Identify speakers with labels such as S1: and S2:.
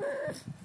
S1: promise.